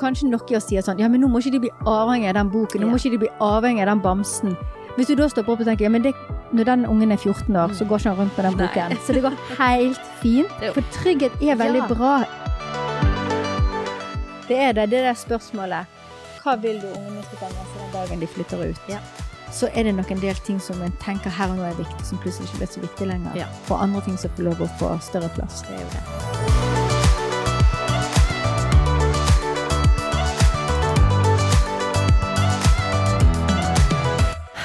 kanskje noen sier sånn Ja, men nå må ikke de bli avhengig av den boken. Nå må ikke de bli avhengig av den bamsen. Hvis du da stopper opp og tenker ja, men det, når den ungen er 14 år, så går ikke han rundt med den boken. Så det går helt fint. For trygghet er veldig Ja. bra. Det er det. Det er det spørsmålet. Hva vil du ungene skal ta med seg den dagen de flytter ut? Ja. Så er det nok en del ting som en tenker her og nå er viktig, som plutselig ikke blir så viktig lenger. Ja. Og andre ting som får lov å få større plass. Det er jo det.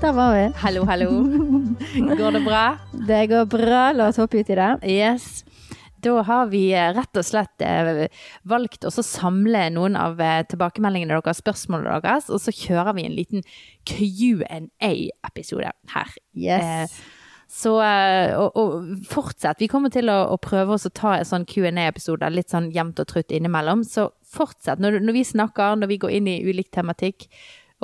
Der var vi. Hallo, hallo. Går det bra? Det går bra. La oss hoppe ut i det. Yes. Da har vi eh, rett og slett eh, valgt å samle noen av eh, tilbakemeldingene deres, spørsmålene deres, og så kjører vi en liten Q&A-episode her. Yes. Så og, og fortsett. Vi kommer til å, å prøve oss å ta en sånn Q&A-episode litt sånn jevnt og trutt innimellom. Så fortsett. Når, når vi snakker, når vi går inn i ulik tematikk,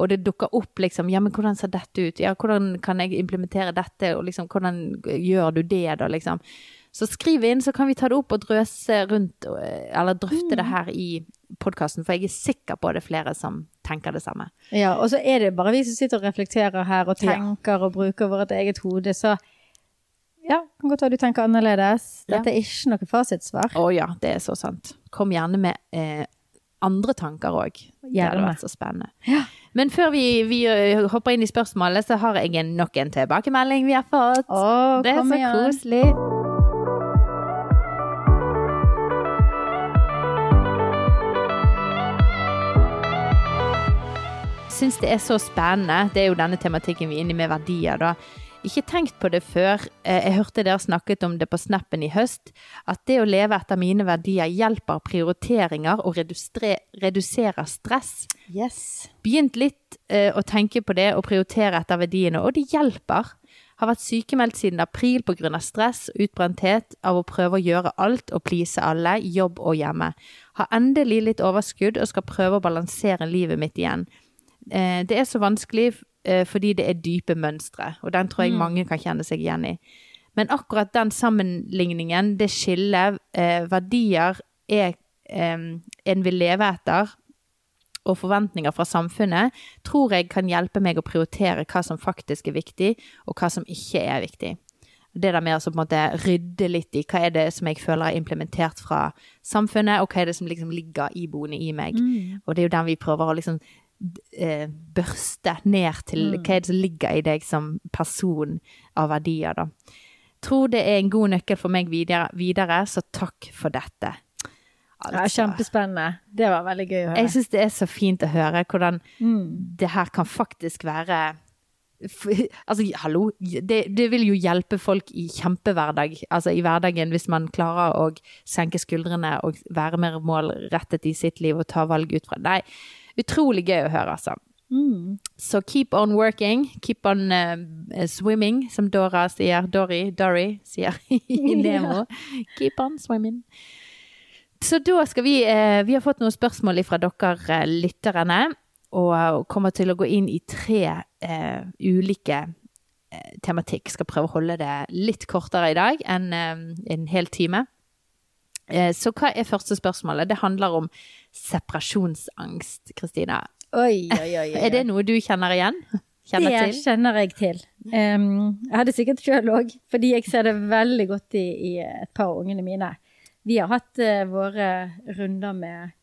og det dukker opp liksom Ja, men hvordan ser dette ut? Ja, hvordan kan jeg implementere dette? Og liksom, hvordan gjør du det, da, liksom? Så skriv inn, så kan vi ta det opp og drøse rundt, eh, eller drøfte det her i podkasten, for jeg er sikker på det er flere som tenker det samme. Ja, og så er det bare vi som sitter og reflekterer her og Ja. tenker og bruker vårt eget hode, så ja, kan godt være du tenker annerledes. Ja. Dette er ikke noe fasitsvar. Å ja, det er så sant. Kom gjerne med eh, andre tanker òg. Det hadde vært så spennende. Ja. Men før vi, vi eh, hopper inn i spørsmålet, så har jeg en, nok en tilbakemelding vi har fått. Å, det er så igjen. koselig. Syns det er så spennende. Det er jo denne tematikken vi er inne i med verdier, da. Ikke tenkt på det før. Eh, Jeg hørte dere snakket om det på snappen i høst. At det å leve etter mine verdier hjelper prioriteringer og reduserer stress. Yes. Begynt litt eh, å tenke på det og prioritere etter verdiene, og det hjelper. Har vært sykemeldt siden april pga. stress og utbrenthet av å prøve å gjøre alt og please alle, jobb og hjemme. Har endelig litt overskudd og skal prøve å balansere livet mitt igjen. Eh, det er så vanskelig fordi det er dype mønstre, og den tror jeg mange kan kjenne seg igjen i. Men akkurat den sammenligningen, det skillet, eh, verdier er eh, en vil leve etter, og forventninger fra samfunnet, tror jeg kan hjelpe meg å prioritere hva som faktisk er viktig, og hva som ikke er viktig. Det der med å så på en måte rydde litt i hva er det som jeg føler er implementert fra samfunnet, og hva er det som liksom ligger iboende i meg. Og det er jo den vi prøver å liksom eh, børste ned til hva er det som ligger i deg som person av verdier, da. Tror det er en god nøkkel for meg videre, videre så takk for dette. Ja, kjempespennende. Det var veldig gøy å høre. Jeg syns det er så fint å høre hvordan Mm. det her kan faktisk være Altså, hallo, det, det vil jo hjelpe folk i kjempehverdag, altså i hverdagen, hvis man klarer å senke skuldrene og være mer målrettet i sitt liv og ta valg ut fra Nei, utrolig gøy å høre, altså. Mm. Så keep on working, keep on uh, swimming, som Dora sier. Dory, Dory sier i Nemo. Keep on swimming. Så da skal vi uh, Vi har fått noen spørsmål fra dere lytterne, og kommer til å gå inn i tre uh, ulike tematikk. Skal prøve å holde det litt kortere i dag enn en hel time. Så hva er første spørsmålet? Det handler om separasjonsangst, Kristina. Oi, oi, oi. oi. Er det noe du kjenner igjen? Kjenner det til? kjenner jeg til. Um, jeg hadde sikkert sjøl òg, fordi jeg ser det veldig godt i, i et par av ungene mine. Vi har hatt uh, våre runder med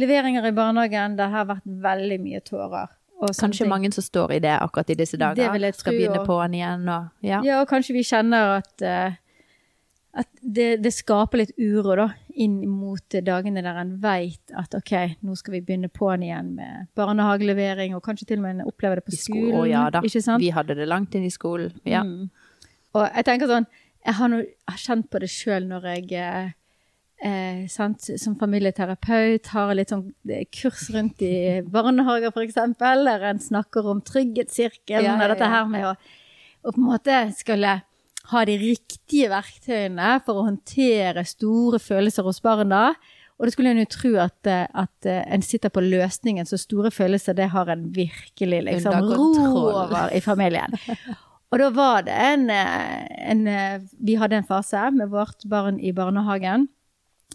leveringer i barnehagen. Det har vært veldig mye tårer. og Kanskje ting. mange som står i det akkurat i disse dager. Det vil jeg Skal tro, begynne og- den igjen og ja. Ja, og kanskje vi kjenner at, uh, at det, det skaper litt uro da, inn mot dagene der en vet at ok, nå skal vi begynne på'n igjen med barnehagelevering, og kanskje til og med en opplever det på skolen. sko- skolen. Å ja da. Ikke sant? Vi hadde det langt inn i skolen. Ja. Mm. Og jeg tenker sånn, jeg har, no, jeg har kjent på det sjøl når jeg eh, eh, sant? som familieterapeut, har litt sånn eh, kurs rundt i barnehager f.eks., der en snakker om trygghetssirkelen Ja, ja, og dette her med å, å på en måte skulle ha de riktige verktøyene for å håndtere store følelser hos barna. Og det skulle en jo tro at, eh, at eh, en sitter på løsningen, så store følelser det har en virkelig liksom ro over i familien. Og da var det en, eh, en Vi hadde en fase med vårt barn i barnehagen.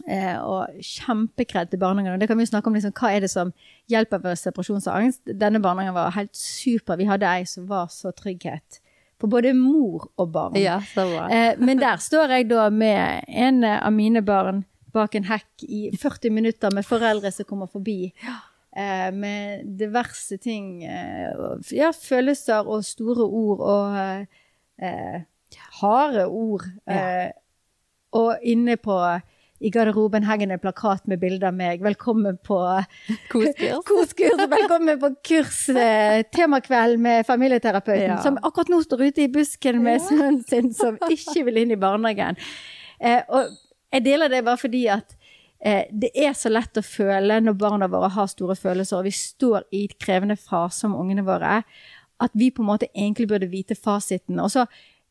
Eh, og kjempekred til barnehagen. Og det kan vi snakke om liksom, hva er det som hjelper ved separasjonsangst. Denne barnehagen var helt super. Vi hadde ei som var så trygghet for både mor og barn. Ja, så bra. Eh, men der står jeg da med en av mine barn bak en hekk i 40 minutter med foreldre som kommer forbi. Eh, med diverse ting. Eh, ja, følelser og store ord og harde ord. Eh, og inne på i garderoben henger en plakat med bilde av meg. 'Velkommen på Koskurs. Koskurs, velkommen på kurs, eh, temakveld med familieterapeuten, Ja. som akkurat nå står ute i busken med sønnen sin som ikke vil inn i barnehagen. Eh, og jeg deler det bare fordi at eh, det er så lett å føle når barna våre har store følelser, og vi står i krevende faser med ungene våre, at vi på en måte egentlig burde vite fasiten. Og så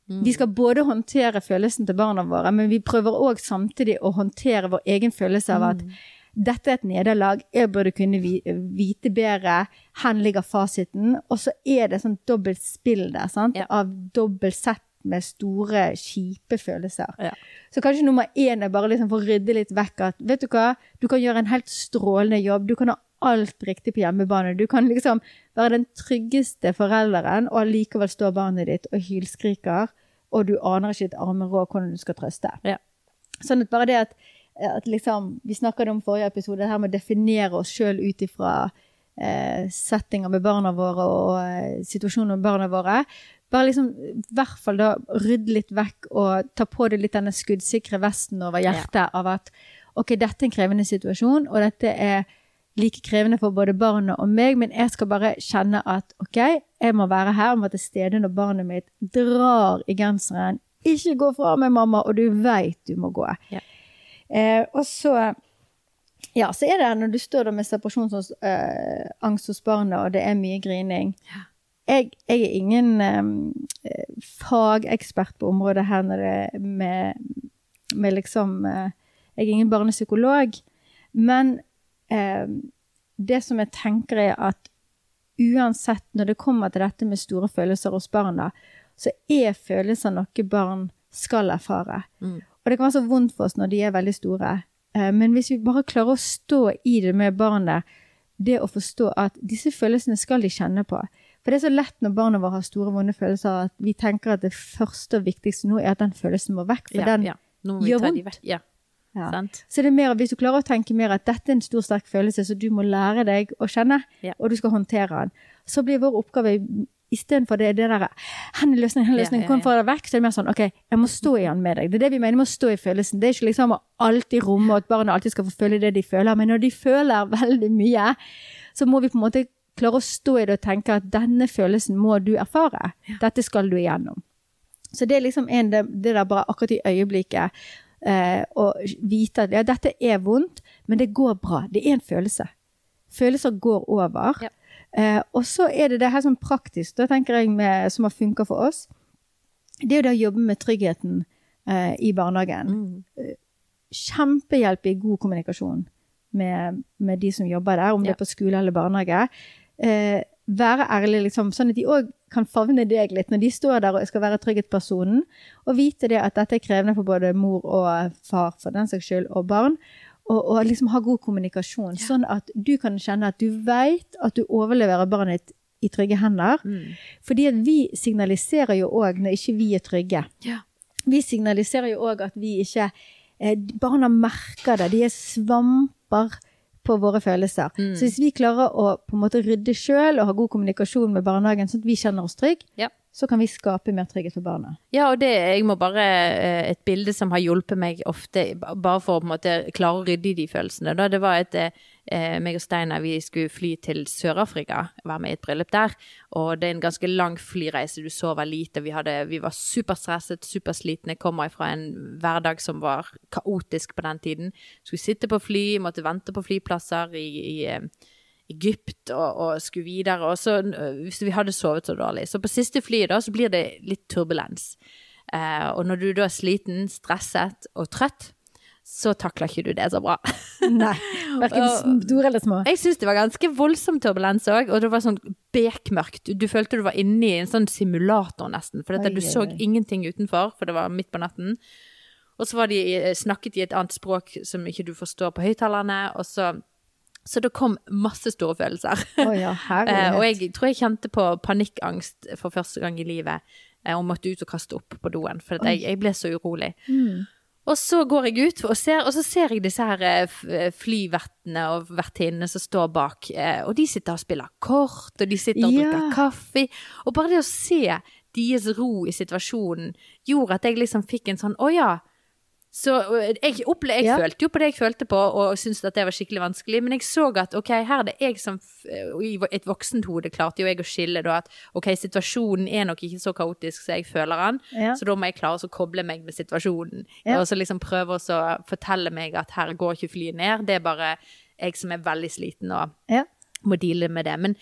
vi skal både håndtere følelsen til barna våre, men vi prøver òg samtidig å håndtere vår egen følelse av at dette er et nederlag, jeg burde kunne vite bedre, hen ligger fasiten. Og så er det sånn dobbelt spill der, sant? Av dobbelt sett med store, kjipe følelser. Ja. Så kanskje nummer én er bare liksom for å rydde litt vekk at vet du hva, du kan gjøre en helt strålende jobb, du kan ha alt riktig på hjemmebane. Du kan liksom være den tryggeste forelderen, og allikevel står barnet ditt og hylskriker, og du aner ikke et armeråd hvordan du skal trøste. Ja. Sånn at bare det at, at liksom, Vi snakket om forrige episode, det her med å definere oss sjøl ut ifra eh, settinger med barna våre og eh, situasjoner med barna våre. Bare liksom, i hvert fall da rydde litt vekk og ta på deg litt denne skuddsikre vesten over hjertet av at ok, dette er en krevende situasjon, og dette er like krevende for både barnet og meg, men jeg skal bare kjenne at ok, jeg må være her, jeg må til stede når barnet mitt drar i genseren. Ikke gå fra meg, mamma, og du veit du må gå. Ja. Eh, og så ja, så er det når du står der med separasjonsangst eh, hos barnet, og det er mye grining. Jeg, jeg er ingen eh, fagekspert på området her når det med, med liksom eh, Jeg er ingen barnepsykolog, men eh, det som jeg tenker er at uansett når det kommer til dette med store følelser hos barna, så er følelser noe barn skal erfare. Mm. Og det kan være så vondt for oss når de er veldig store. Eh, Men hvis vi bare klarer å stå i det med barnet, det å forstå at disse følelsene skal de kjenne på. For det er så lett når barna våre har store, vonde følelser, at vi tenker at det første og viktigste nå er at den følelsen må vekk. For Ja, den ja. Gjør vondt. de. Ja, Ja. Så det er mer, hvis du klarer å tenke mer at dette er en stor, sterk følelse, så du må lære deg å kjenne, Ja. og du skal håndtere den, så blir vår oppgave istedenfor det, det der 'Hen er løsningen? hen er løsningen? får jeg det vekk? Så er det mer sånn OK, jeg må stå i den med deg. Det er det vi mener med å stå i følelsen. Det er ikke liksom å alltid romme, og at barna alltid skal få føle det de føler, men når de føler veldig mye, så må vi på en måte klare å stå i det og tenke at denne følelsen må du erfare. Dette skal du igjennom. Så det er liksom en, det, det der bare akkurat i øyeblikket eh, og vite at ja, dette er vondt, men det går bra. Det er en følelse. Følelser går over. Ja. Eh, og så er det det her som praktisk, da tenker jeg med, som har funka for oss. Det er jo det å jobbe med tryggheten eh, i barnehagen. Mm. Kjempehjelp i god kommunikasjon med, med de som jobber der, om det er på skole eller barnehage. Eh, være ærlig, liksom, sånn at de òg kan favne deg litt når de står der og skal være trygghetspersonen. Og vite det at dette er krevende for både mor og far, for den saks skyld, og barn. Og, og liksom ha god kommunikasjon, sånn at du kan kjenne at du veit at du overleverer barnet ditt i trygge hender. Mm. Fordi at vi signaliserer jo òg når ikke vi er trygge. Ja. Vi signaliserer jo òg at vi ikke eh, Barna merker det. De er svamper på våre følelser. Mm. Så hvis vi klarer å på en måte rydde sjøl og ha god kommunikasjon med barnehagen, sånn at vi kjenner oss trygge, Ja. Så kan vi skape mer trygghet for barna. Ja, og det, jeg må bare eh, Et bilde som har hjulpet meg ofte, bare for å på en måte klare å rydde i de følelsene. Da det var et eh, meg og Steinar, vi skulle fly til Sør-Afrika, være med i et bryllup der. Og det er en ganske lang flyreise, du sover lite. Vi, vi var superstresset, superslitne. Kommer fra en hverdag som var kaotisk på den tiden. Skulle sitte på fly, måtte vente på flyplasser i, i eh, Egypt og, og skulle videre. Og så øh, hvis vi hadde sovet så dårlig. Så på siste flyet da, så blir det litt turbulens. Eh, og når du da er sliten, stresset og trøtt, så takler ikke du det så bra. Nei, Verken store eller små. Jeg syns det var ganske voldsom turbulens òg, og det var sånn bekmørkt. Du, følte du var inne i en sånn simulator nesten, for dette, du så ingenting utenfor, for det var midt på natten. Og så var de eh, snakket i et annet språk som ikke du forstår på høyttalerne, og så Så det kom masse store følelser. Oh ja, Eh, og jeg tror jeg kjente på panikkangst for første gang i livet. eh, Og måtte ut og kaste opp på doen, for jeg, jeg ble så urolig. Mm. Og så går jeg ut, og, ser, og så ser jeg disse her eh, flyvertene og vertinnene som står bak. Og de sitter og spiller kort, og de sitter og Ja. drikker kaffe. Og bare det å se deres ro i situasjonen gjorde at jeg liksom fikk en sånn Å ja. Så jeg, opple jeg Ja. følte jo på det jeg følte på, og syntes at det var skikkelig vanskelig. Men jeg så at ok, her er det jeg som I et voksent hode klarte jo jeg å skille da at ok, situasjonen er nok ikke så kaotisk som jeg føler den. Ja. Så da må jeg klare å koble meg med situasjonen. Ja. Og så liksom prøve å fortelle meg at her går ikke flyet ned. Det er bare jeg som er veldig sliten og må deale med det. Men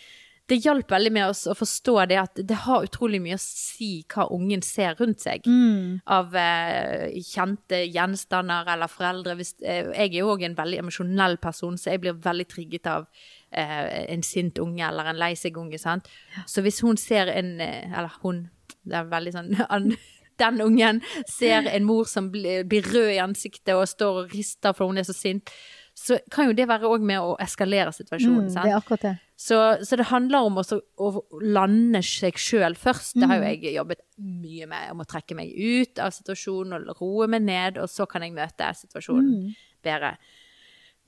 det hjalp veldig med oss å forstå det at det har utrolig mye å si hva ungen ser rundt seg. Mm. Av eh, kjente gjenstander eller foreldre. Hvis, eh, jeg er jo òg en veldig emosjonell person, så jeg blir veldig trigget av eh, en sint unge eller en lei seg unge. Sant? Så hvis hun ser en eh, Eller hun, det er veldig sånn an, Den ungen ser en mor som blir, blir rød i ansiktet og står og rister for hun er så sint, så kan jo det være òg med å eskalere situasjonen. Mm, det er akkurat det. Så, så det handler om også å lande seg sjøl først. Det har jo jeg jobbet mye med. Om å trekke meg ut av situasjonen og roe meg ned, og så kan jeg møte situasjonen bedre.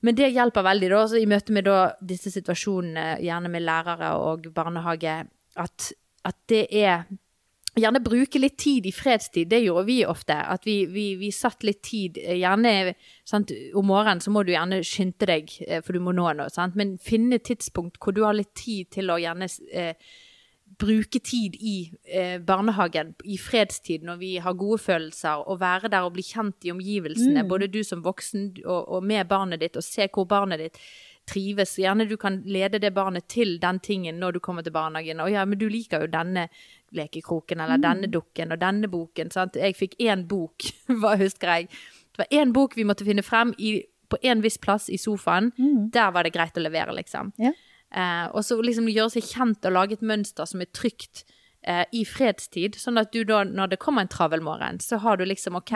Men det hjelper veldig, da, så i møte med da, disse situasjonene, gjerne med lærere og barnehage, at, at det er Gjerne bruke litt tid i fredstid, det gjorde vi ofte. At vi, vi, vi satt litt tid. eh, Gjerne sant, om morgenen så må du gjerne skynde deg, eh, for du må nå noe. Sant? Men finne tidspunkt hvor du har litt tid til å gjerne eh, bruke tid i eh, barnehagen i fredstid, når vi har gode følelser, og være der og bli kjent i omgivelsene, både du som voksen og, og med barnet ditt, og se hvor barnet ditt trives. Gjerne du kan lede det barnet til den tingen når du kommer til barnehagen. Og ja, men du liker jo denne lekekroken, eller denne dukken, og denne boken. Sant? Jeg fikk én bok, hva husker jeg. Det var én bok vi måtte finne frem i, på en viss plass i sofaen. Der var det greit å levere, liksom. Ja. Eh, og så liksom gjøre seg kjent og lage et mønster som er trygt eh, i fredstid. Sånn at du da, når det kommer en travel morgen, så har du liksom OK,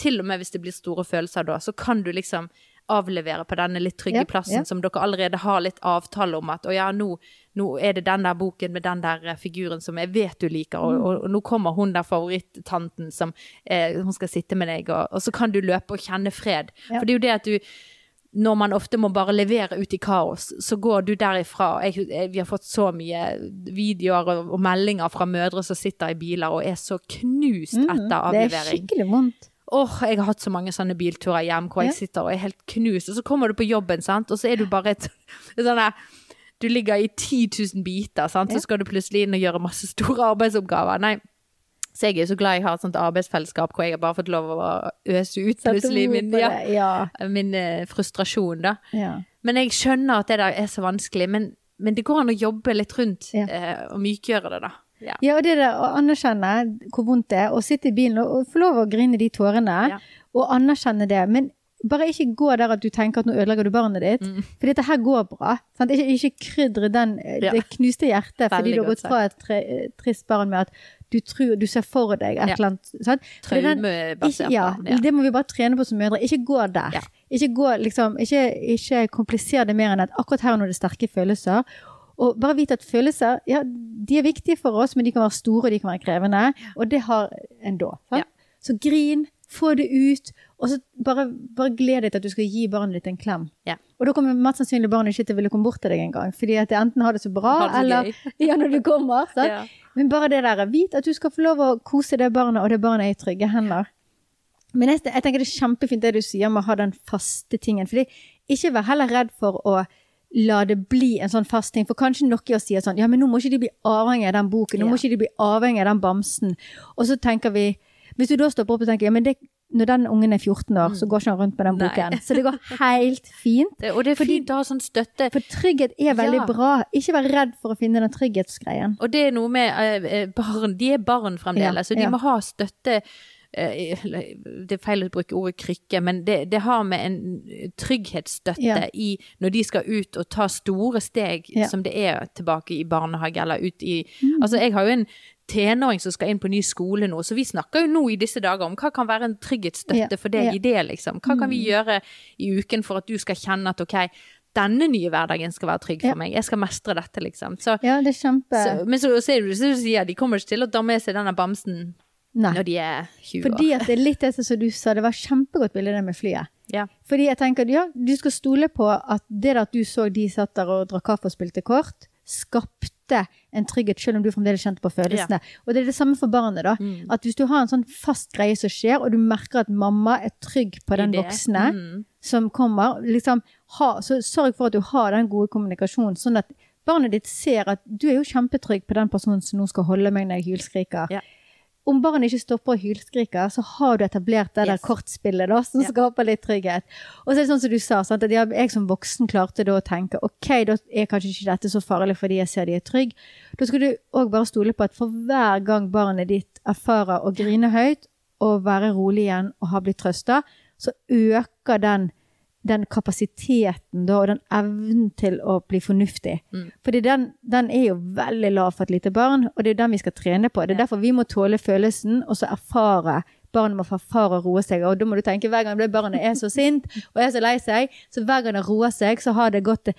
til og med hvis det blir store følelser da, så kan du liksom avlevere på denne litt trygge plassen som dere allerede har litt avtale om at å ja, nå, nå er det den der boken med den der eh, figuren som jeg vet du liker, og, og, og nå kommer hun der favorittanten som eh, hun skal sitte med deg, og, og så kan du løpe og kjenne fred. For det er jo det at du når man ofte må bare levere ut i kaos, så går du derifra. Jeg, jeg, vi har fått så mye videoer og, og meldinger fra mødre som sitter i biler og er så knust etter Mm, Det er skikkelig vondt. Åh, jeg har hatt så mange sånne bilturer hjem hvor jeg sitter og er helt knust, og så kommer du på jobben, sant, og så er du bare et sånn der Du ligger i 10 000 biter, sant, så skal du plutselig inn og gjøre masse store arbeidsoppgaver. Nei. Så jeg er så glad jeg har et sånt arbeidsfellesskap hvor jeg har bare fått lov å øse ut plutselig min, ja. Ja. min eh, frustrasjon, da. ja. Men jeg skjønner at det der er så vanskelig, men, men det går an å jobbe litt rundt eh, og mykgjøre det, da. Ja. Ja, og det der å anerkjenne hvor vondt det er, og sitte i bilen og, og få lov å grine de tårene, Ja. og anerkjenne det. Men bare ikke gå der at du tenker at nå ødelegger du barnet ditt, Mm. for dette her går bra. Sant? Ikke, ikke krydre den, eh, Ja. det knuste hjertet fordi du har gått fra et tre, trist barn med at du, tror, du ser for deg et eller annet. Er Traumebasert. Ikke, ja, det må vi bare trene på som mødre. Ikke gå der. Ikke, gå, liksom, ikke, ikke kompliser det mer enn at akkurat her er det sterke følelser. Og bare vite at følelser ja, de er viktige for oss, men de kan være store og de kan være krevende. Og det har en da. Ja. Så grin, Få det ut, og så bare, bare gled deg til at du skal gi barnet ditt en klem. Ja. Og da kommer mest sannsynlig barnet ikke til å ville komme bort til deg engang, fordi at det enten har det så bra, det eller ja, når du kommer. Ja. Men bare det der, vit at du skal få lov å kose det barnet, og det barnet er i trygge hender. Men jeg, jeg tenker det er kjempefint det du sier med å ha den faste tingen. Fordi ikke vær heller redd for å la det bli en sånn fast ting. For kanskje noen sier sånn, ja, men nå må ikke de bli avhengig av den boken, nå må ikke de bli avhengig av den bamsen. Og så tenker vi, hvis du da stopper opp og tenker, ja, men det, når den ungen er 14 år, så går ikke han rundt med den Nei. boken. Så det går helt fint. Det, og det er Fordi- fint å ha sånn støtte. For trygghet er veldig Ja. bra. Ikke vær redd for å finne den trygghetsgreien. Og det er noe med eh, eh, barn. De er barn fremdeles, Ja, så de ja. må ha støtte. Eh, Det er feil å bruke ordet krykke, men det, det har med en trygghetsstøtte Ja. i når de skal ut og ta store steg, Ja. som det er tilbake i barnehage eller ut i Mm. Altså, jeg har jo en tenåring som skal inn på ny skole nå, så vi snakker jo nå i disse dager om hva kan være en trygghetsstøtte for deg ja. i det, liksom. Hva kan vi gjøre i uken for at du skal kjenne at ok, denne nye hverdagen skal være trygg for Ja. meg, jeg skal mestre dette, liksom. Så Ja, det er kjempe... så, men så ser du, sier, de kommer ikke til å ta med seg denne bamsen Nei. når de er 20 år. Fordi at det er litt det som du sa, det var kjempegodt bilde det med flyet. Ja. Fordi jeg tenker, ja, du skal stole på at det at du så de satt der og drakk kaffe og spilte kort, skapte en trygghet, selv om du fremdeles kjente på følelsene. Og det er det samme for barnet da. Mm. At hvis du har en sånn fast greie som skjer, og du merker at mamma er trygg på den voksne Mm. som kommer, liksom, ha, så sørg for at du har den gode kommunikasjonen, sånn at barnet ditt ser at du er jo kjempetrygg på den personen som nå skal holde meg når jeg hylskriker. Ja. Om barnet ikke stopper å hylskrike, så har du etablert det der kortspillet da, som Ja. skaper litt trygghet. Og så er det sånn som du sa, sant, at jeg som voksen klarte da å tenke ok, da er kanskje ikke dette så farlig fordi jeg ser de er trygge. Da skal du òg bare stole på at for hver gang barnet ditt erfarer å grine høyt og være rolig igjen og ha blitt trøsta, så øker den, den kapasiteten da, og den evnen til å bli fornuftig. Mm. Fordi den, den er jo veldig lav for et lite barn, og det er jo den vi skal trene på. Det er derfor vi må tåle følelsen, og så erfare. Barnet må få erfare å roe seg, og da må du tenke hver gang det barnet er så sint og er så lei seg, så hver gang det roer seg, så har det gått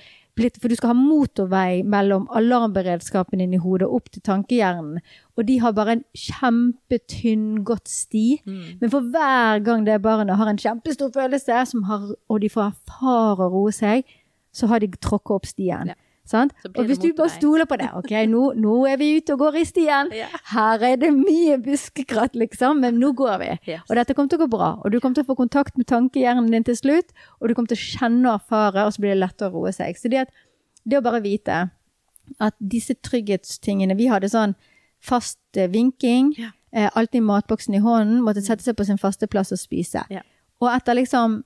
blitt For du skal ha motorvei mellom alarmberedskapen din i hodet opp til tankehjernen, og de har bare en kjempetynn, godt sti. Mm. Men for hver gang det barnet har en kjempestor følelse, som har, og de får erfare å roe seg, så har de tråkket opp stien. Ja. Og hvis du bare stoler på det Ok, nå, nå er vi ute og går i stien. Ja. Her er det mye buskekratt, liksom, men nå går vi. Yes. Og dette kommer til å gå bra. Og du kommer til å få kontakt med tankehjernen din til slutt, og du kommer til å kjenne og erfare, og så blir det lettere å roe seg. Så det, at, det å bare vite at disse trygghetstingene Vi hadde sånn fast eh, vinking, Ja. eh, alltid matboksen i hånden, måtte sette seg på sin faste plass og spise. Ja. Og etter liksom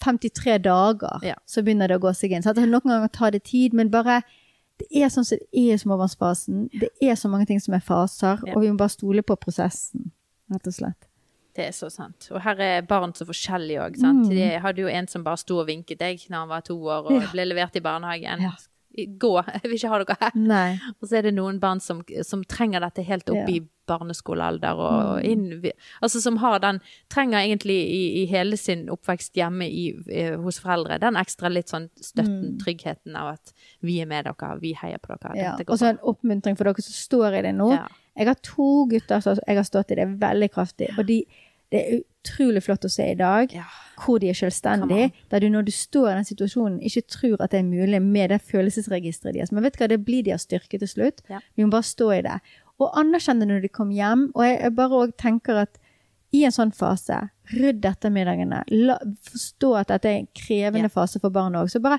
53 dager Ja. så begynner det å gå seg inn. Så at noen ganger tar det tid, men bare det er sånn som det er i småbarnsfasen. Det er så mange ting som er faser, Ja. og vi må bare stole på prosessen, rett og slett. Det er så sant. Og her er barn så forskjellige òg. Mm. De hadde jo en som bare sto og vinket deg når han var to år og Ja. ble levert i barnehagen. Ja. Gå, jeg vil ikke ha dere her. Nei. Og så er det noen barn som, som trenger dette helt opp Ja. Mm. i barneskolealder, og inn, altså som har den Trenger egentlig i, i hele sin oppvekst hjemme i, hos foreldre den ekstra litt sånn støtten, tryggheten av at vi er med dere, vi heier på dere. Mm. Ja. Og så en oppmuntring for dere som står i det nå. Ja. Jeg har to gutter som jeg har stått i det veldig kraftig, og de, det er utrolig flott å se i dag Ja. hvor de er selvstendige, der du når du står i den situasjonen ikke tror at det er mulig med det følelsesregisteret deres. Men vet du hva, det blir deres styrke til slutt. Ja. Vi må bare stå i det. Og anerkjenne når de kommer hjem. Og jeg, jeg bare òg tenker at i en sånn fase, rydd ettermiddagene. La, forstå at dette er en krevende Ja. fase for barn òg. Så bare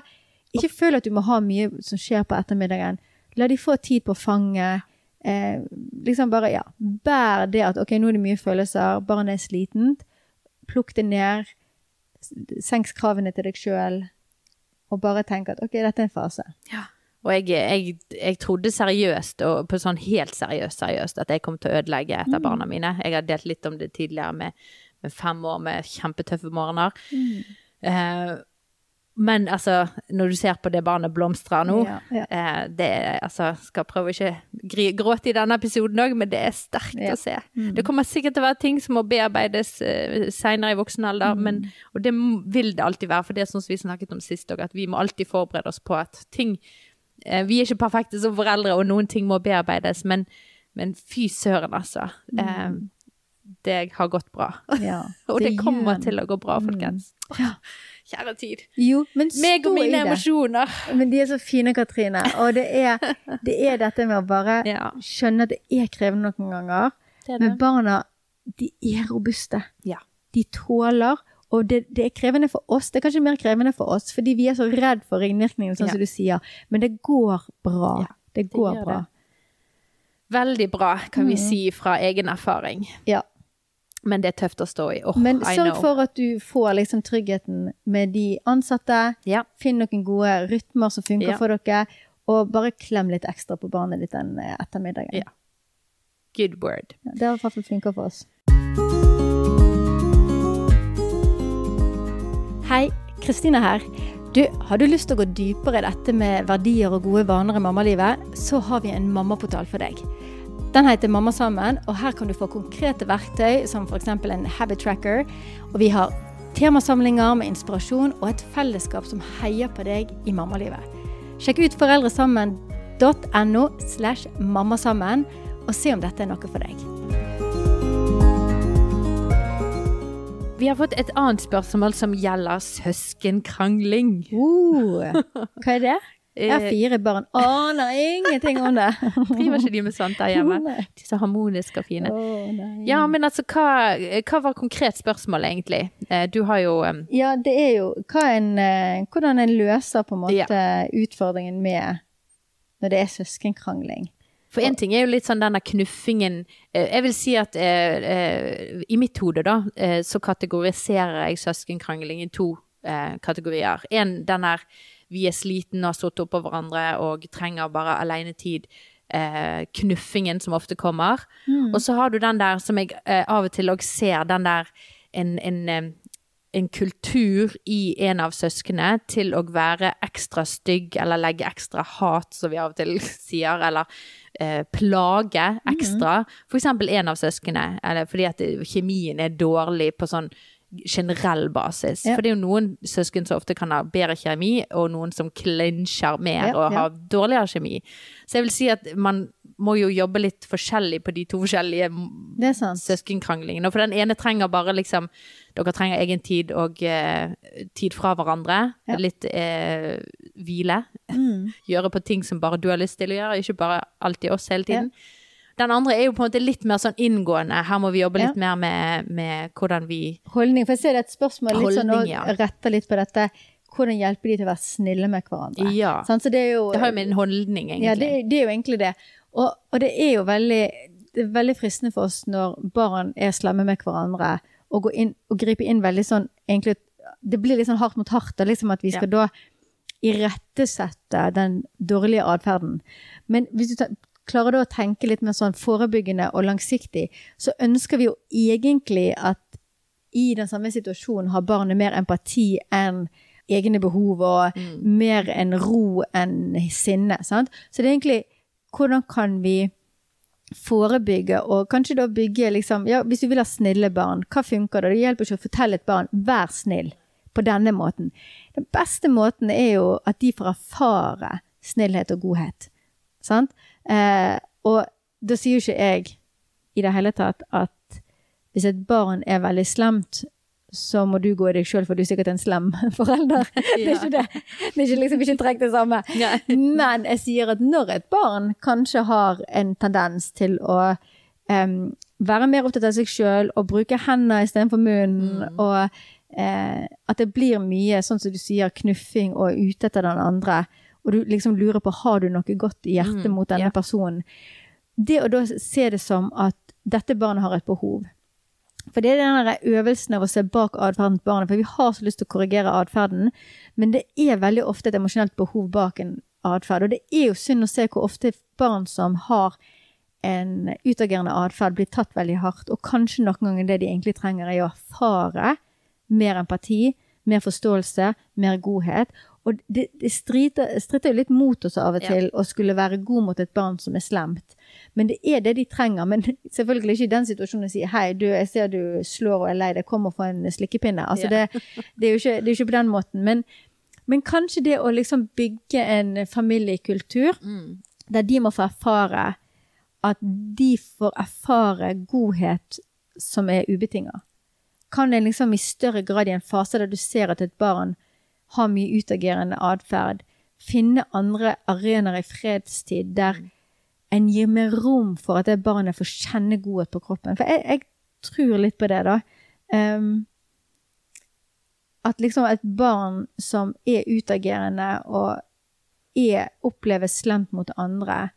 ikke føl at du må ha mye som skjer på ettermiddagen. La de få tid på fanget. Eh, liksom bare, ja, Bær det at ok, nå er det mye følelser, barnet er slitent. Plukk det ned. Senk kravene til deg sjøl. Og bare tenk at ok, dette er en fase. Ja. Og jeg, jeg, jeg trodde seriøst, og på sånn helt seriøst, seriøst, at jeg kom til å ødelegge et av barna mine. Jeg har delt litt om det tidligere med, med fem år med kjempetøffe morgener. Eh, men altså, når du ser på det barnet blomstrer nå Ja, ja. eh, det er, altså, Skal prøve å ikke gri, gråte i denne episoden òg, men det er sterkt Ja. å se. Det kommer sikkert til å være ting som må bearbeides uh, seinere i voksen alder, men, og det vil det alltid være. For det er sånn som vi snakket om sist òg, at vi må alltid forberede oss på at ting eh, Vi er ikke perfekte som foreldre, og noen ting må bearbeides, men, men fy søren, altså. Eh, det har gått bra. Ja, Og det, kommer gjør- til å gå bra, Mm. folkens. Ja. Kjære tid. Jo, men Meg stå og i mine det. emosjoner. Men de er så fine, Katrine. Og det er, det er dette med å bare Ja, skjønne at det er krevende noen ganger. det det. Men barna, de er robuste. Ja. De tåler. Og det, det er krevende for oss. Det er kanskje mer krevende for oss, fordi vi er så redd for ringvirkningene, sånn Ja. som du sier. Men det går bra. Det går bra. Veldig bra, kan vi Mm. si fra egen erfaring. Ja. Men det er tøft å stå i. Oh, Men sørg for at du får liksom tryggheten med de ansatte. Ja. Finn noen gode rytmer som funker Ja. for dere. Og bare klem litt ekstra på barnet ditt den eh, ettermiddagen. Ja. Good word. Ja, det har i hvert fall funka for oss. Hei, Kristine her. Du, Har du lyst til å gå dypere i dette med verdier og gode vaner i mammalivet, så har vi en mammaportal for deg. Den heter Mamma sammen, og her kan du få konkrete verktøy som f.eks. en habit tracker. Og vi har temasamlinger med inspirasjon og et fellesskap som heier på deg i mammalivet. Sjekk ut foreldresammen.no slash mammasammen, og se om dette er noe for deg. Vi har fått et annet spørsmål som gjelder søskenkrangling. Uh, hva er det? Jeg har Eh, fire barn. Aner ingenting om det. Driver ikke de med sånt der hjemme? De så harmoniske og fine. Oh. Ja, men altså, hva, hva var konkret spørsmål, egentlig? Eh, Du har jo um... Ja, det er jo en, eh, hvordan en løser på en måte utfordringen med når det er søskenkrangling. For én ting er jo litt sånn denne knuffingen Jeg vil si at eh, i mitt hode, da, så kategoriserer jeg søskenkrangling i to eh, kategorier. En den der vi er slitne og har stått oppå hverandre og trenger bare alenetid. Eh, knuffingen som ofte kommer. Mm. Og så har du den der som jeg eh, av og til òg ser, den der en, en, eh, en kultur i en av søsknene til å være ekstra stygg eller legge ekstra hat, som vi av og til sier, eller eh, plage ekstra. For eksempel en av søsknene, fordi at kjemien er dårlig på sånn generell basis. Ja. For det er jo noen søsken som ofte kan ha bedre kjemi, og noen som klinsjer mer Ja, og ja. har dårligere kjemi. Så jeg vil si at man må jo jobbe litt forskjellig på de to forskjellige søskenkranglingene. For den ene trenger bare liksom Dere trenger egen tid og eh, tid fra hverandre. Ja. Litt eh, hvile. Mm. Gjøre på ting som bare du har lyst til å gjøre, ikke bare alltid oss hele tiden. Den andre er jo på en måte litt mer sånn inngående. Her må vi jobbe litt mer med, med hvordan vi Holdning. For jeg ser det er et spørsmål litt sånn, og ja. retter litt på dette. Hvordan hjelpe de til å være snille med hverandre? Ja. Sånn, Så det er jo Det har jo med en holdning, egentlig. Ja, det, det er jo egentlig det. Og, og det er jo veldig, det er veldig fristende for oss når barn er slemme med hverandre, og, gå inn og gripe inn veldig sånn egentlig, Det blir litt sånn hardt mot hardt, og liksom at vi skal da irettesette den dårlige atferden. Men hvis du ta, klarer da å tenke litt mer sånn forebyggende og langsiktig, så ønsker vi jo egentlig at i den samme situasjonen har barnet mer empati enn egne behov, og mer enn ro enn sinne. Sant? Så det er egentlig hvordan kan vi forebygge, og kanskje da bygge liksom Ja, hvis du vil ha snille barn, hva funker det? Det hjelper ikke å fortelle et barn 'vær snill' på denne måten. Den beste måten er jo at de får erfare snillhet og godhet. Sant? Eh, og da sier jo ikke jeg i det hele tatt at hvis et barn er veldig slemt, så må du gå i deg sjøl, for du er sikkert en slem forelder. Det er ikke det. Det er ikke liksom ikke trekk det samme. Ja. Men jeg sier at når et barn kanskje har en tendens til å um, være mer opptatt av seg sjøl og bruke hendene istedenfor munnen, og uh, at det blir mye, sånn som du sier, knuffing og ute etter den andre, og du liksom lurer på har du noe godt i hjertet Mm, mot denne yeah. personen. Det å da se det som at dette barnet har et behov. For det er den øvelsen av å se bak atferden til barnet. For vi har så lyst til å korrigere atferden, men det er veldig ofte et emosjonelt behov bak en atferd. Og det er jo synd å se hvor ofte barn som har en utagerende atferd, blir tatt veldig hardt. Og kanskje noen ganger det de egentlig trenger, er å erfare mer empati, mer forståelse, mer godhet. Og det, det strider, stritter jo litt mot oss av og til å skulle være god mot et barn som er slemt. Men det er det de trenger. Men selvfølgelig ikke i den situasjonen å si hei, du, jeg ser du slår og er lei deg, kom og få en slikkepinne. Altså Ja. det, det, er jo ikke, det er ikke på den måten. Men, men kanskje det å liksom bygge en familiekultur Mm. der de må få erfare at de får erfare godhet som er ubetinga? Kan en liksom i større grad i en fase der du ser at et barn har mye utagerende atferd, finne andre arenaer i fredstid der en gir mer rom for at det barnet får kjenne godhet på kroppen? For jeg, jeg tror litt på det, da. Um, at liksom et barn som er utagerende og er, oppleves slemt mot andre,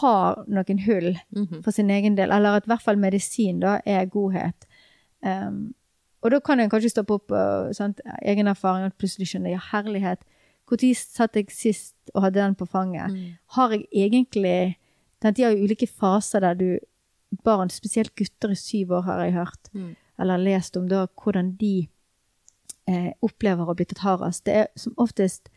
har noen hull Mhm. for sin egen del, eller at i hvert fall medisin da er godhet. Um, og da kan en kanskje stoppe opp og sant, egen erfaring og plutselig skjønne ja, herlighet. Når satt jeg sist og hadde den på fanget? Mm. Har jeg egentlig De har jo ulike faser der du Barn, spesielt gutter i syv år, har jeg hørt, Mm. eller lest om da, hvordan de eh, opplever å bli tatt hardest. Det er som oftest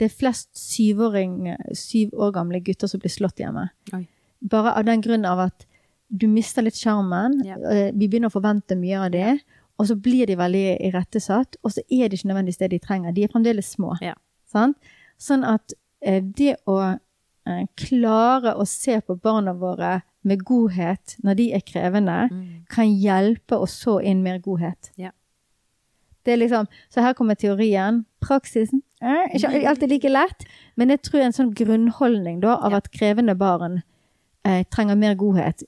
det er flest syvåring, syv år gamle gutter som blir slått hjemme. Oi. Bare av den grunn av at du mister litt sjarmen. Ja. eh, Vi begynner å forvente mye av det. Og så blir de veldig irettesatt, og så er det ikke nødvendigvis det de trenger. De er fremdeles små. Ja. Sant? Sånn at eh, det å eh, klare å se på barna våre med godhet når de er krevende, Mm. kan hjelpe å så inn mer godhet. Ja. Det er liksom, så her kommer teorien. Praksisen eh, ikke alltid like lett, men jeg tror en sånn grunnholdning da, av Ja. at krevende barn eh, trenger mer godhet.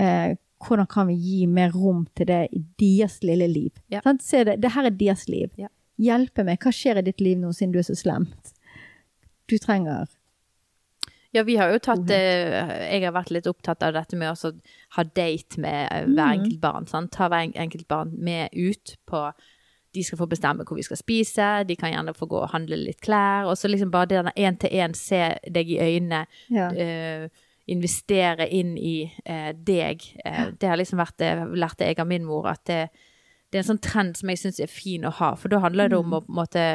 Eh, hvordan kan vi gi mer rom til det i deres lille liv? Ja. Se det, det her er deres liv. Ja. Hjelpe meg. Hva skjer i ditt liv nå siden du er så slemt? Du trenger Ja, vi har jo tatt eh, Jeg har vært litt opptatt av dette med å ha date med eh, hver Mm. enkelt barn. Sant? Ta hver enkelt barn med ut på De skal få bestemme hvor vi skal spise, de kan gjerne få gå og handle litt klær. Og så liksom bare det én til én, se deg i øynene, ja. eh, investere inn i eh, deg. Eh, det har liksom vært det lærte jeg av min mor, at det, det er en sånn trend som jeg syns er fin å ha. For da handler det om å på en måte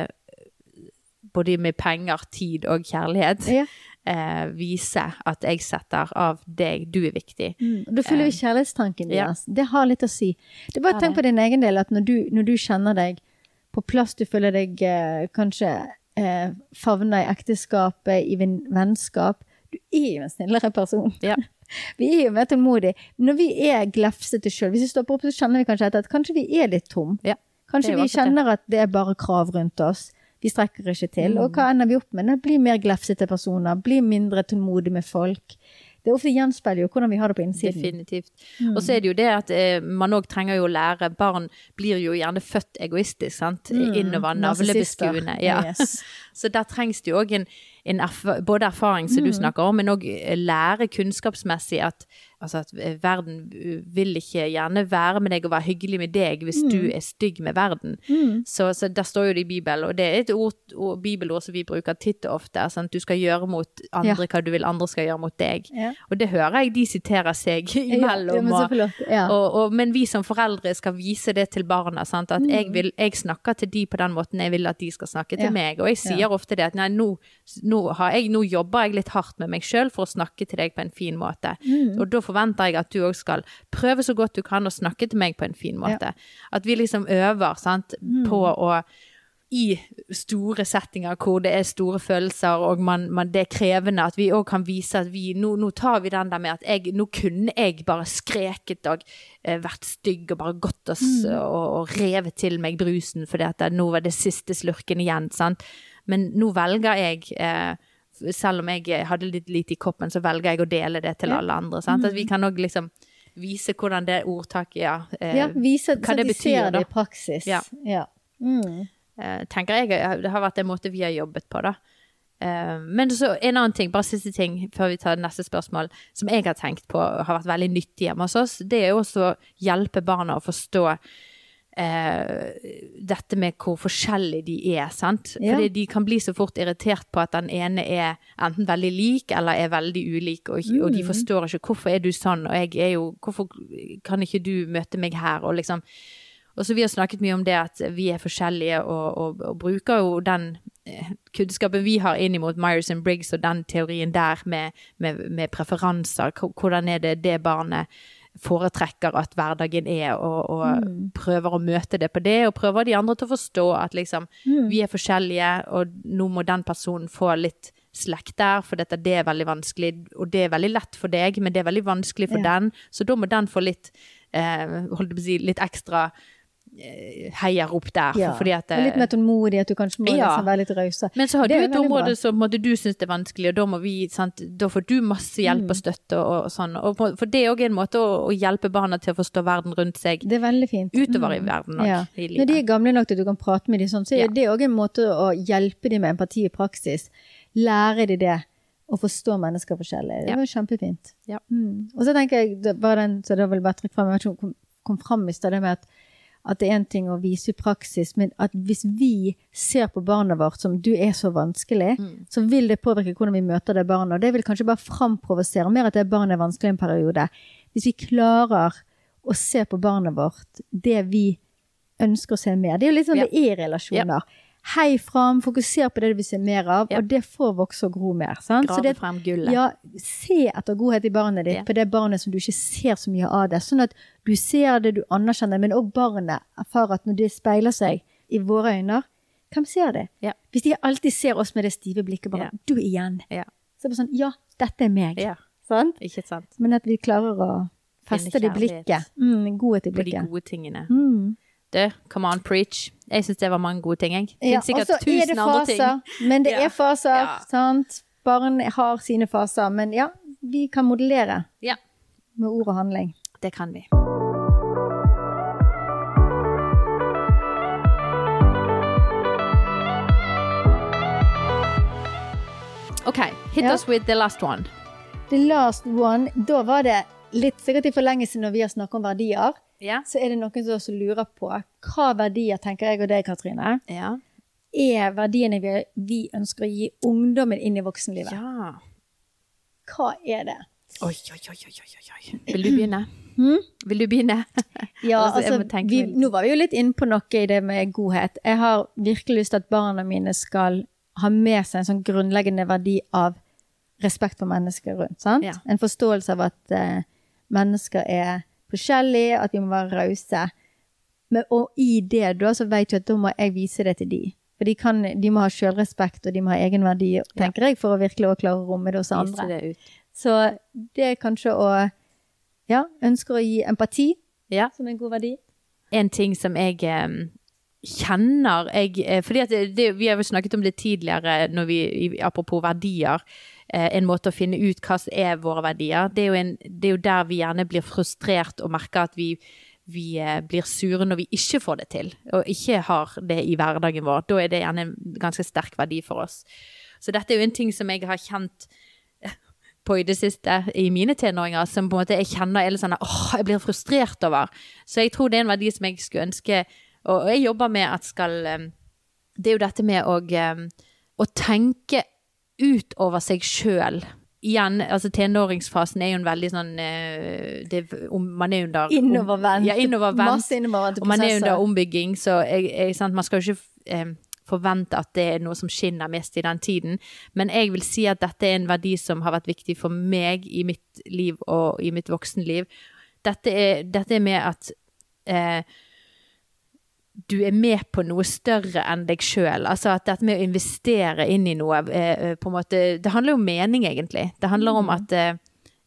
både med penger, tid og kjærlighet ja. eh, vise at jeg setter av deg, du er viktig. Mm. Da fyller vi kjærlighetstanken ja. deres. Det har litt å si. Det er bare tenk på din egen del, at når du, når du kjenner deg på plass, du føler deg eh, kanskje eh, favna i ekteskapet, i vennskap Du er jo en snillere person. Ja. Vi er jo mer tålmodige. Når vi er glefsete sjøl, hvis vi stopper opp, så kjenner vi kanskje etter at kanskje vi er litt tom. Ja, Kanskje vi kjenner at det er bare krav rundt oss. Vi strekker ikke til. Og hva ender vi opp med? Blir mer glefsete personer. Blir mindre tålmodig med folk. Det ofte gjenspeiler jo hvordan vi har det på innsiden. Definitivt. Og så er det jo det at eh, man òg trenger jo å lære Barn blir jo gjerne født egoistisk, sant. Innover, Narsissister. navlebeskuende. Ja. Yes. Så der trengs det jo òg en, en erfa både erfaring som du snakker om, men òg lære kunnskapsmessig at, altså at eh, verden vil ikke gjerne være med deg og være hyggelig med deg hvis du er stygg med verden. Så, så der står jo det i Bibelen, og det er et ord, ord, bibelord som vi bruker titt og ofte. Sant? Du skal gjøre mot andre Ja. hva du vil andre skal gjøre mot deg. Ja. Og det hører jeg de siterer seg imellom. ja, men og. Ja. og, og, men vi som foreldre skal vise det til barna. Sant? At Mm. jeg, vil, jeg snakker til de på den måten jeg vil at de skal snakke til meg. Og jeg sier ofte det at nei, nå, nå, har jeg, nå jobber jeg litt hardt med meg sjøl for å snakke til deg på en fin måte. Mm. Og da forventer jeg at du òg skal prøve så godt du kan å snakke til meg på en fin måte. At vi liksom øver sant, Mm. på å i store settinger hvor det er store følelser og man, man, det er krevende, at vi òg kan vise at vi nå, nå tar vi den der med at jeg, nå kunne jeg bare skreket og eh, vært stygg og bare gått og, mm. og, og revet til meg brusen fordi at det, nå var det siste slurken igjen. sant? Men nå velger jeg eh, selv om jeg hadde litt lite i koppen, så velger jeg å dele det til alle andre. Sant? At vi kan òg liksom vise hvordan det ordtaket ja, eh, ja, vise hva så det de betyr, ser det i praksis. Ja. Ja. Mm. eh, tenker jeg det har vært en måte vi har jobbet på, da. Eh, men så en annen ting, bare siste ting før vi tar neste spørsmål, som jeg har tenkt på har vært veldig nyttig hjemme hos oss, det er jo også å hjelpe barna å forstå eh, dette med hvor forskjellige de er, sant. Ja. Fordi de kan bli så fort irritert på at den ene er enten veldig lik eller er veldig ulik, og, og Mm. de forstår ikke hvorfor er du sånn, og jeg er jo Hvorfor kan ikke du møte meg her, og liksom og så Vi har snakket mye om det at vi er forskjellige, og, og, og bruker jo den eh, kunnskapen vi har inn mot Myers and Briggs og den teorien der med, med, med preferanser. Hvordan er det det barnet foretrekker at hverdagen er, og, og prøver å møte det på det, og prøver de andre til å forstå at liksom vi er forskjellige, og nå må den personen få litt slekt der, for dette det er veldig vanskelig, og det er veldig lett for deg, men det er veldig vanskelig for Ja. den, så da må den få litt eh, si, litt ekstra eh, opp der. Ja. Og litt mer tålmodig, at du kanskje må Ja. liksom være litt rause. men så har Det du et område bra. som måtte, du syns er vanskelig, og da vi, sant, da får du masse hjelp Mm. og støtte og, og sånn. Og, for det er òg en måte å, å hjelpe barna til å forstå verden rundt seg Det er veldig fint. utover i Mm. verden òg. Ja. I Når de er gamle nok til at du kan prate med dem sånn, så er Ja. det òg en måte å hjelpe dem med empati i praksis. Lære dem det, å forstå mennesker forskjellig. Det var kjempefint. Ja. Mm. Og så tenker jeg, det var den, så det vel bare trykk fram, jeg vet ikke om kom, frem i sted, det med at, at det er en ting å vise i praksis, men at hvis vi ser på barnet vårt som du er så vanskelig, Mm. så vil det påvirke hvordan vi møter det barnet. Og det vil kanskje bare framprovosere mer at det barnet er vanskelig en periode. Hvis vi klarer å se på barnet vårt det vi ønsker å se mer. Det er jo litt sånn Ja. det er relasjoner. relasjoner. Hei fram, fokuser på det du vil se mer av, Ja. og det får vokse og gro mer. Sant? Så Grave det, frem gullet. ja, se etter godhet i barnet ditt, Ja. på det barnet som du ikke ser så mye av det. Sånn at du ser det, du anerkjenner, men òg barnet erfarer at når det speiler seg i våre øyne, hvem ser det? Ja. Hvis de alltid ser oss med det stive blikket, bare du igjen. Ja. Så er det bare sånn, ja, dette er meg. ja. Sant? Ikke sant? Men at vi klarer å feste det i blikket. Mm, godhet i På de gode tingene. Mm. Du, come on, preach. Jeg syns det var mange gode ting, jeg. Ja, Finnes sikkert er tusen andre ting. men det Ja. er faser, Ja. sant? Barn har sine faser, men ja, vi kan modellere Ja, med ord og handling. det kan vi. OK, hit Ja. us with the last one. The last one, da var det litt sikkert i forlengelse når vi har snakket om verdier, Ja. så er det noen som også lurer på hva verdier, tenker jeg og deg, Katrine, Ja. er verdiene vi, vi ønsker å gi ungdommen inn i voksenlivet. ja. Hva er det? Oi, oi, oi, oi, oi. Vil du begynne? Hmm? Vil du begynne? Ja, Altså, altså, vi, nå var vi jo litt inne på noe i det med godhet. Jeg har virkelig lyst til at barna mine skal ha med seg en sånn grunnleggende verdi av respekt for mennesker rundt. Sant? Ja. En forståelse av at uh, mennesker er forskjellige, at vi må være rause. Men- Og i det da, så vet du at da må jeg vise det til de. For de, kan, de må ha selvrespekt, og de må ha egenverdi, tenker jeg, for å virkelig å klare å romme det hos andre. det ut. Så det er kanskje å Ja, ønsker å gi empati Ja. som en god verdi. en ting som jeg um kjenner jeg, eh, fordi det, det, Vi har jo snakket om det tidligere, vi, apropos verdier. Eh, en måte å finne ut hva som er våre verdier. Det er, en, det er jo der vi gjerne blir frustrert og merker at vi, vi eh, blir sure når vi ikke får det til, og ikke har det i hverdagen vår. Da er det gjerne en ganske sterk verdi for oss. Så dette er jo en ting som jeg har kjent på i det siste i mine tenåringer, som på en måte jeg kjenner er sånn åh, jeg blir frustrert over. Så jeg tror det er en verdi som jeg skulle ønske, og jeg jobber med at skal eh, Det er jo dette med å, å tenke ut over seg sjøl. Igjen, altså tenåringsfasen er jo en veldig sånn eh, det, om, Man er under Innovervendt. Ja, innovervendt. Masse innovervendte Og man er prosesser. under ombygging, så jeg, jeg, sant, man skal jo ikke eh, forvente at det er noe som skinner mest i den tiden. Men jeg vil si at dette er en verdi som har vært viktig for meg i mitt liv og i mitt voksenliv. Dette er, dette er med at eh, du er med på noe større enn deg sjøl. Altså at dette med å investere inn i noe eh, på en måte, Det handler jo om mening, egentlig. Det handler om at eh,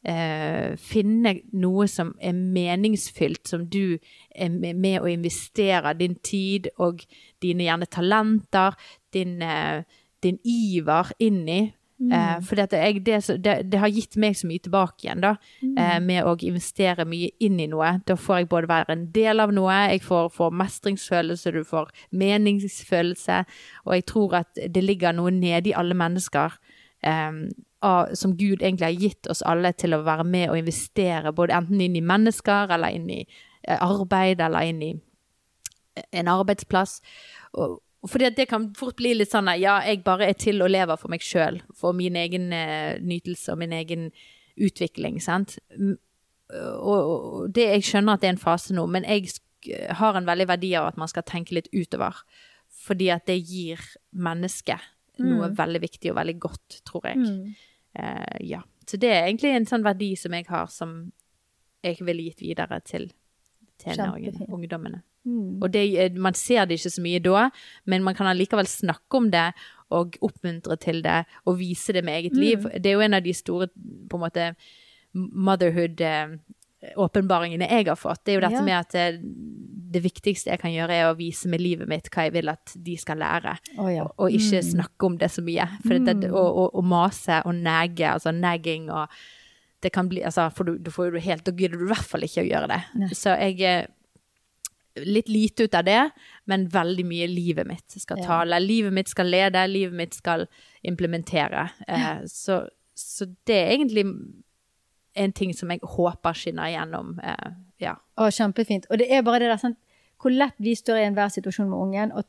eh, finne noe som er meningsfylt, som du er med, med å investere din tid og dine gjerne talenter, din, eh, din iver inn i. Eh, for det, det, det, har gitt meg så mye tilbake igjen, da. Eh, med å investere mye inn i noe. Da får jeg både være en del av noe, jeg får, får mestringsfølelse, du får meningsfølelse. Og jeg tror at det ligger noe nede i alle mennesker av, som Gud egentlig har gitt oss alle til å være med og investere, både enten inn i mennesker, eller inn i arbeid, eller inn i en arbeidsplass. Og fordi det kan fort bli litt sånn at ja, jeg bare er til og lever for meg sjøl, for min egen eh, nytelse og min egen utvikling, sant. Og, det, jeg skjønner at det er en fase nå, men jeg har en veldig verdi av at man skal tenke litt utover. Fordi at det gir mennesket noe veldig viktig og veldig godt, tror jeg. Mm. Eh, ja. Så det er egentlig en sånn verdi som jeg har, som jeg ville gitt videre til tenåringene, ungdommene. Mm. Og det, eh, man ser det ikke så mye da, men man kan allikevel snakke om det og oppmuntre til det og vise det med eget liv. Det er jo en av de store på en måte motherhood eh, åpenbaringene jeg har fått. Det er jo dette Ja. med at det, det viktigste jeg kan gjøre, er å vise med livet mitt hva jeg vil at de skal lære. Oh, ja. Og ikke Mm. snakke om det så mye. For det, og, og, å mase og nege, altså nagging og det kan bli, altså, for du, du får jo helt, da gidder du i hvert fall ikke å gjøre det. Ne. Så jeg litt lite ut av det, men veldig mye livet mitt skal Ja. tale. Livet mitt skal lede, livet mitt skal implementere. Eh, så, så det er egentlig en ting som jeg håper skinner igjennom. Eh, ja. Å, kjempefint. Og det er bare det der, sant? hvor lett vi står i enhver situasjon med ungen, og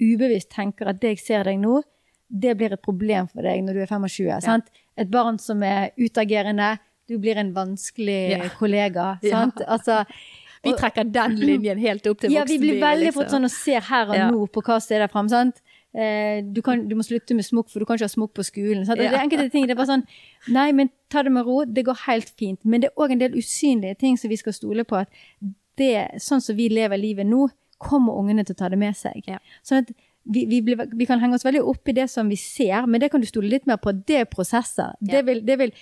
ubevisst tenker at det jeg ser deg nå, det blir et problem for deg når du er 25. Sant? Et barn som er utagerende, du blir en vanskelig Ja. kollega. Ja. Sant? Altså, Vi trekker den linjen helt opp til ja, vi blir voksenlivet. veldig liksom. fort sånn og ser her og Ja. nå på hva som er der framme, Sant? Eh, du, kan, du må slutte med smokk, for du kan ikke ha smokk på skolen. Sant? Det er enkelte ting. Det er bare sånn Nei, men ta det med ro. Det går helt fint. Men det er òg en del usynlige ting som vi skal stole på. At det, sånn som vi lever livet nå, kommer ungene til å ta det med seg. Ja. Sånn at vi, vi, blir, vi kan henge oss veldig opp i det som vi ser, men det kan du stole litt mer på. Det er prosesser. Det vil, det vil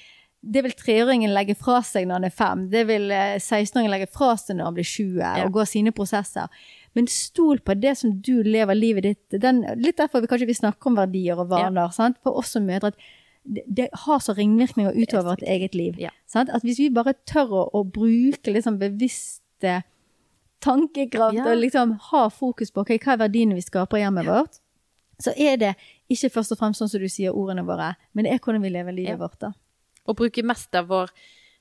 det vil treåringen legge fra seg når han er fem. Det vil eh, 16-åringen legge fra seg når han blir 20, og gå sine prosesser. Men stol på det som du lever livet ditt. Den, litt derfor vi kanskje vi snakker om verdier og vaner. Ja. For oss som mødre. At det, det har så ringvirkninger utover et eget liv. Ja. Sant? At hvis vi bare tør å, å bruke liksom bevisste tankekraft Ja. og liksom ha fokus på okay, hva er verdiene vi skaper i hjemmet vårt, så er det ikke først og fremst sånn som du sier ordene våre, men det er hvordan vi lever livet Ja. vårt. da. Og bruke mest av vår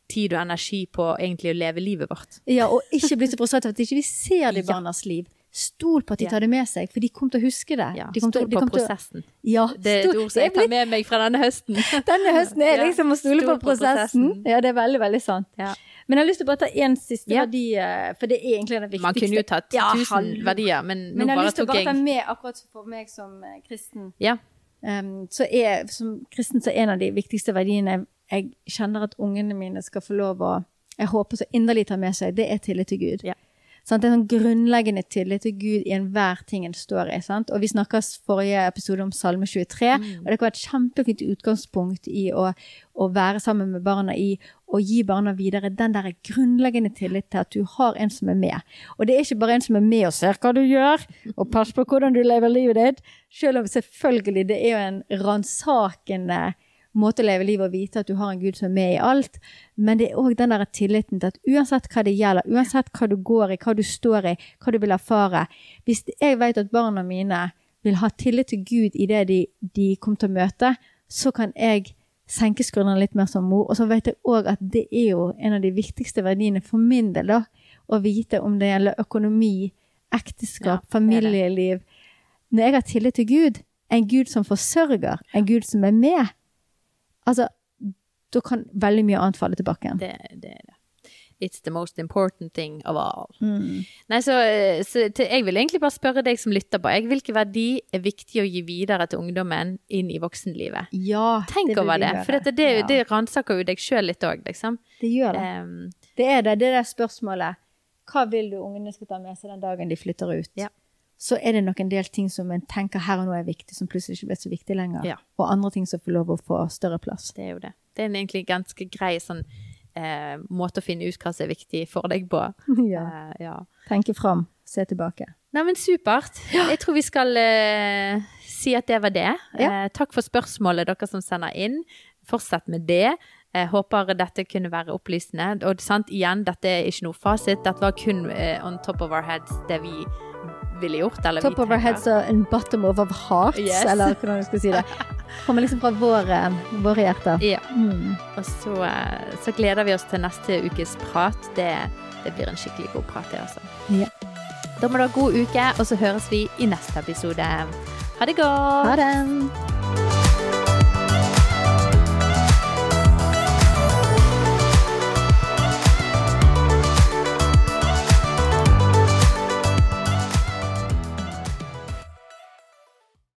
tid og energi på egentlig å leve livet vårt. Ja, og ikke bli så frustrert av at ikke vi ser det i Ja. barnas liv. Stol på at de tar det med seg, for de kommer til å huske det. Ja, de Stol de på kommer til å- prosessen. Ja, Det er et ord som jeg tar med meg fra denne høsten. Denne høsten er liksom å stole Stol på på prosessen. prosessen. Ja, det er veldig, veldig sant. Ja. Men jeg har lyst til å bare ta én siste Ja. verdi, eh, for det er egentlig den viktigste. Man kunne jo tatt Ja, tusen verdier, men nå Men jeg Jeg har lyst til å bare ta med, akkurat for meg som eh, kristen, Ja. Um, så er, som kristen så er en av de viktigste verdiene jeg kjenner at ungene mine skal få lov å Jeg håper så inderlig ta med seg, det er tillit til Gud. Ja. Sånn, Det er sånn grunnleggende tillit til Gud i enhver ting en står i. Sant? Og vi snakka forrige episode om Salme 23, og det kan være et kjempefint utgangspunkt i å, å være sammen med barna i å gi barna videre den der grunnleggende tillit til at du har en som er med. Og det er ikke bare en som er med og ser hva du gjør, og passer på hvordan du lever livet ditt, selv om selvfølgelig det er jo en ransakende måte å leve livet og vite at du har en Gud som er med i alt, men det er òg den der tilliten til at uansett hva det gjelder, uansett hva du går i, hva du står i, hva du vil erfare Hvis jeg vet at barna mine vil ha tillit til Gud i det de, de kommer til å møte, så kan jeg senke skuldrene litt mer som mor. Og så vet jeg òg at det er jo en av de viktigste verdiene for min del, da. Å vite om det gjelder økonomi, ekteskap, Ja, familieliv. Når jeg har tillit til Gud, en Gud som forsørger, en Gud som er med, altså, da kan veldig mye annet falle tilbake igjen. Det, det er det. It's the most important thing of all. Mm. Nei, så, så til, jeg vil egentlig bare spørre deg som lytter på. Jeg, hvilke verdi er viktig å gi videre til ungdommen inn i voksenlivet? Ja, Tenk det over det, gjøre. for dette, det, Ja, det ransaker jo deg sjøl litt òg, liksom. det gjør det. Um, Det er det. Det er det spørsmålet. Hva vil du ungene skal ta med seg den dagen de flytter ut? Ja. Så er det nok en del ting som en tenker her og nå er viktig, som plutselig ikke blir så viktig lenger. Ja. Og andre ting som får lov å få større plass. det er jo det. Det er en egentlig ganske grei sånn eh, måte å finne ut hva som er viktig for deg på. Ja. Eh, ja. Tenke fram, se tilbake. Nei, men supert. Jeg tror vi skal eh, si at det var det. Ja. Eh, takk for spørsmålet, dere som sender inn. Fortsett med det. Jeg håper dette kunne være opplysende. Og sant, igjen, dette er ikke noe fasit. Dette var kun eh, on top of our heads det vi ville gjort. Eller Top of our heads and bottom of our hearts, Yes. eller hvordan du skal si det. Kommer liksom fra våre, våre hjerter. Ja. Mm. Og så, eh, så gleder vi oss til neste ukes prat. Det, det blir en skikkelig god prat, det også. Ja. Da må du ha god uke, og så høres vi i neste episode. Ha det godt! Ha det!